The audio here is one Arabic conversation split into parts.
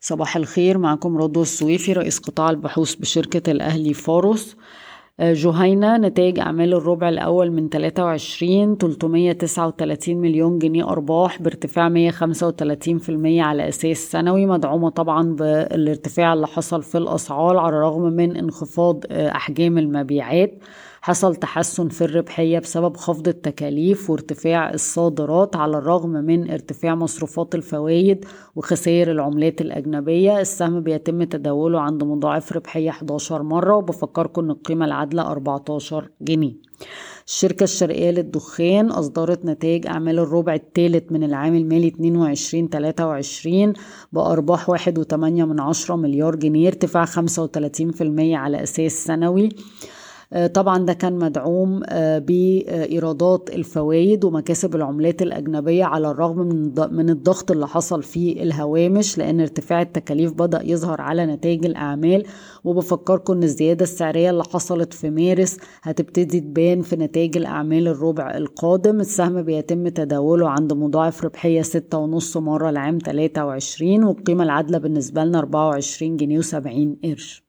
صباح الخير معكم رضوى السويفي رئيس قطاع البحوث بشركة الأهلي فاروس. آه، جهينة نتائج أعمال الربع الأول من 23 339 مليون جنيه أرباح بارتفاع 135% على أساس سنوي مدعومة طبعا بالارتفاع اللي حصل في الأسعار على الرغم من انخفاض آه، أحجام المبيعات. حصل تحسن في الربحية بسبب خفض التكاليف وارتفاع الصادرات على الرغم من ارتفاع مصروفات الفوائد وخسائر العملات الأجنبية. السهم بيتم تداوله عند مضاعف ربحية 11 مرة وبفكركم أن القيمة العادلة 14 جنيه. الشركة الشرقية للدخان أصدرت نتائج أعمال الربع الثالث من العام المالي 22-23 بأرباح 1.8 من عشرة مليار جنيه ارتفاع 35% على أساس سنوي. طبعا ده كان مدعوم آه، بإيرادات الفوائد ومكاسب العملات الأجنبية على الرغم من الضغط اللي حصل في الهوامش لأن ارتفاع التكاليف بدأ يظهر على نتائج الأعمال. وبفكركم أن الزيادة السعرية اللي حصلت في مارس هتبتدي تبان في نتائج الأعمال الربع القادم. السهم بيتم تداوله عند مضاعف ربحية ستة ونص مرة لعام 23 والقيمة العادلة بالنسبة لنا 24 جنيه و70 قرش.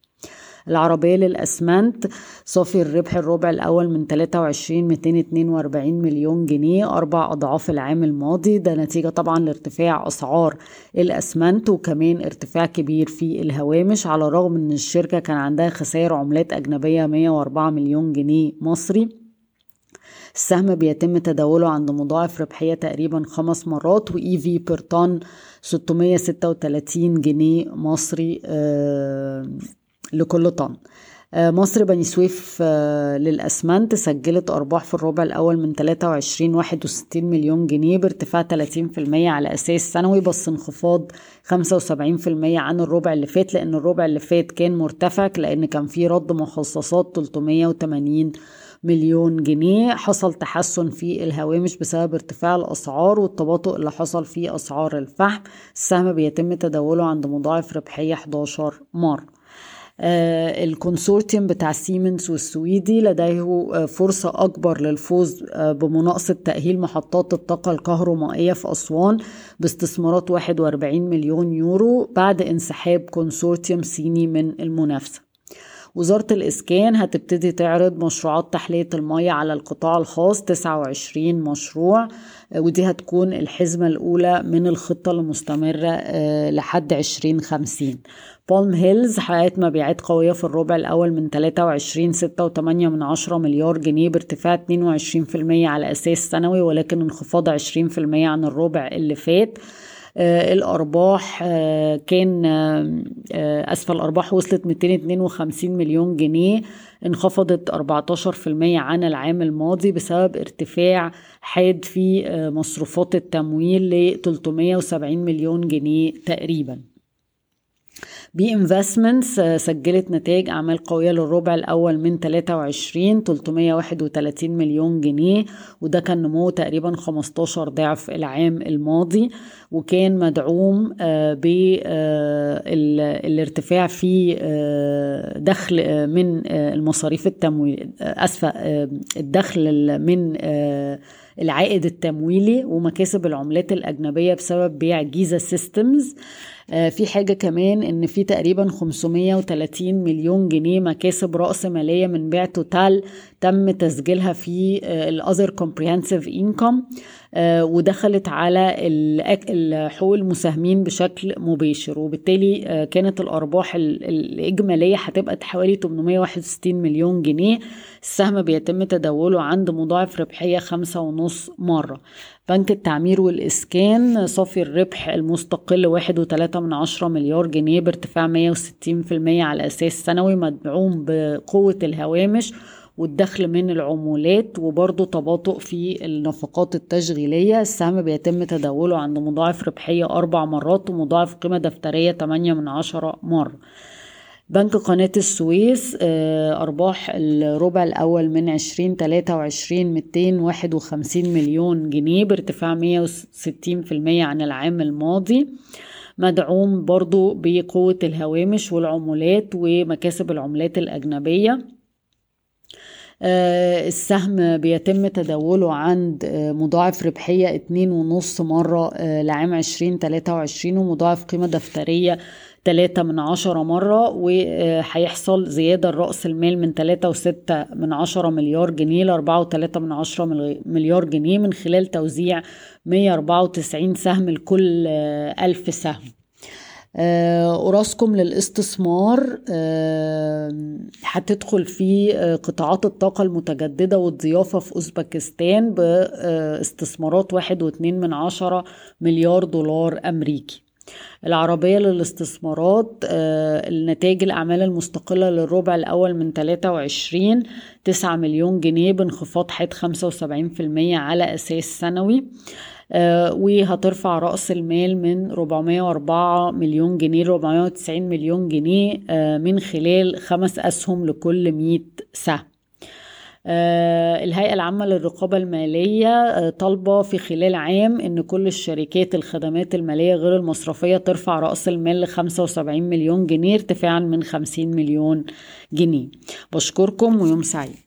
العربية للأسمنت. صافي الربح الربع الأول من 23 242 مليون جنيه أربع أضعاف العام الماضي. ده نتيجة طبعا لارتفاع أسعار الأسمنت وكمان ارتفاع كبير في الهوامش على الرغم أن الشركة كان عندها خسائر عملات أجنبية 104 مليون جنيه مصري. السهم بيتم تداوله عند مضاعف ربحية تقريبا خمس مرات و EV per طن 636 جنيه مصري. آه لكل طن. آه، مصر بني سويف آه، للأسمنت سجلت أرباح في الربع الأول من 23 61 مليون جنيه بارتفاع 30% على أساس سنوي بس انخفاض 75% عن الربع اللي فات لأن الربع اللي فات كان مرتفع لأن كان في رد مخصصات 380 مليون جنيه. حصل تحسن في الهوامش بسبب ارتفاع الأسعار والتباطؤ اللي حصل في أسعار الفحم. السهم بيتم تداوله عند مضاعف ربحية 11 مرة ال consortium بتاع سيمنز والسويدي لديه آه، فرصة أكبر للفوز آه، بمناقصة تأهيل محطات الطاقة الكهرومائية في أسوان باستثمارات 41 مليون يورو بعد انسحاب consortium صيني من المنافسة. وزارة الإسكان هتبتدي تعرض مشروعات تحلية المية على القطاع الخاص 29 مشروع ودي هتكون الحزمة الأولى من الخطة المستمرة لحد 2050 Palm Hills حققت مبيعات قوية في الربع الأول من 23 6.8 من عشرة مليار جنيه بارتفاع 22% على أساس سنوي ولكن انخفاض 20% عن الربع اللي فات. آه الأرباح آه كان آه, أسفل الأرباح وصلت 252 مليون جنيه انخفضت 14% عن العام الماضي بسبب ارتفاع حاد في مصروفات التمويل ل 370 مليون جنيه تقريباً. B Investments آه، سجلت نتائج أعمال قوية للربع الأول من 23 331 مليون جنيه وده كان نمو تقريبا 15 ضعف العام الماضي وكان مدعوم آه، بالارتفاع آه، في دخل من المصاريف التمويل أسفة الدخل من العائد التمويلي ومكاسب العملات الأجنبية بسبب بيع Giza Systems آه، في حاجة كمان إن في تقريبا 530 مليون جنيه مكاسب رأس مالية من بيع توتال تم تسجيلها في الاذر كومبريهنسيف انكم ودخلت على حقوق المساهمين بشكل مباشر. وبالتالي آه، كانت الأرباح الإجمالية هتبقى حوالي 861 مليون جنيه. السهم بيتم تداوله عند مضاعف ربحية خمسة ونص مرة. بنك التعمير والإسكان صافي الربح المستقل واحد وثلاثة من عشرة مليار جنيه بارتفاع مية وستين في المية على أساس سنوي مدعوم بقوة الهوامش. والدخل من العمولات وبرضه تباطؤ في النفقات التشغيلية. السهم بيتم تداوله عند مضاعف ربحية أربع مرات ومضاعف قيمة دفترية 8 من عشرة مرة بنك قناة السويس آه، أرباح الربع الأول من عشرين تلاتة وعشرين ميتين واحد وخمسين مليون جنيه بارتفاع مية وستين في المية عن العام الماضي. مدعوم برضو بقوة الهوامش والعمولات ومكاسب العملات الأجنبية. السهم بيتم تداوله عند آه، مضاعف ربحية اتنين ونص مرة آه، لعام عشرين تلاتة وعشرين ومضاعف قيمة دفترية تلاتة من عشرة مرة وهيحصل زيادة رأس المال من تلاتة وستة من عشرة مليار جنيه لأربعة وتلاتة من عشرة مليار جنيه من خلال توزيع مية أربعة وتسعين سهم لكل ألف سهم. أوراسكوم للاستثمار هتدخل في قطاعات الطاقة المتجددة والضيافة في أوزبكستان باستثمارات واحد واتنين من عشرة مليار دولار أمريكي. العربية للاستثمارات النتائج الأعمال المستقلة للربع الأول من 23 9 مليون جنيه بانخفاض حاد 75% على أساس سنوي. آه وهترفع رأس المال من 404 مليون جنيه ل 490 مليون جنيه آه من خلال خمس أسهم لكل 100 سهم. آه الهيئة العامة للرقابة المالية آه طالبة في خلال عام إن كل الشركات الخدمات المالية غير المصرفية ترفع رأس المال ل 75 مليون جنيه ارتفاعا من 50 مليون جنيه. بشكركم ويوم سعيد.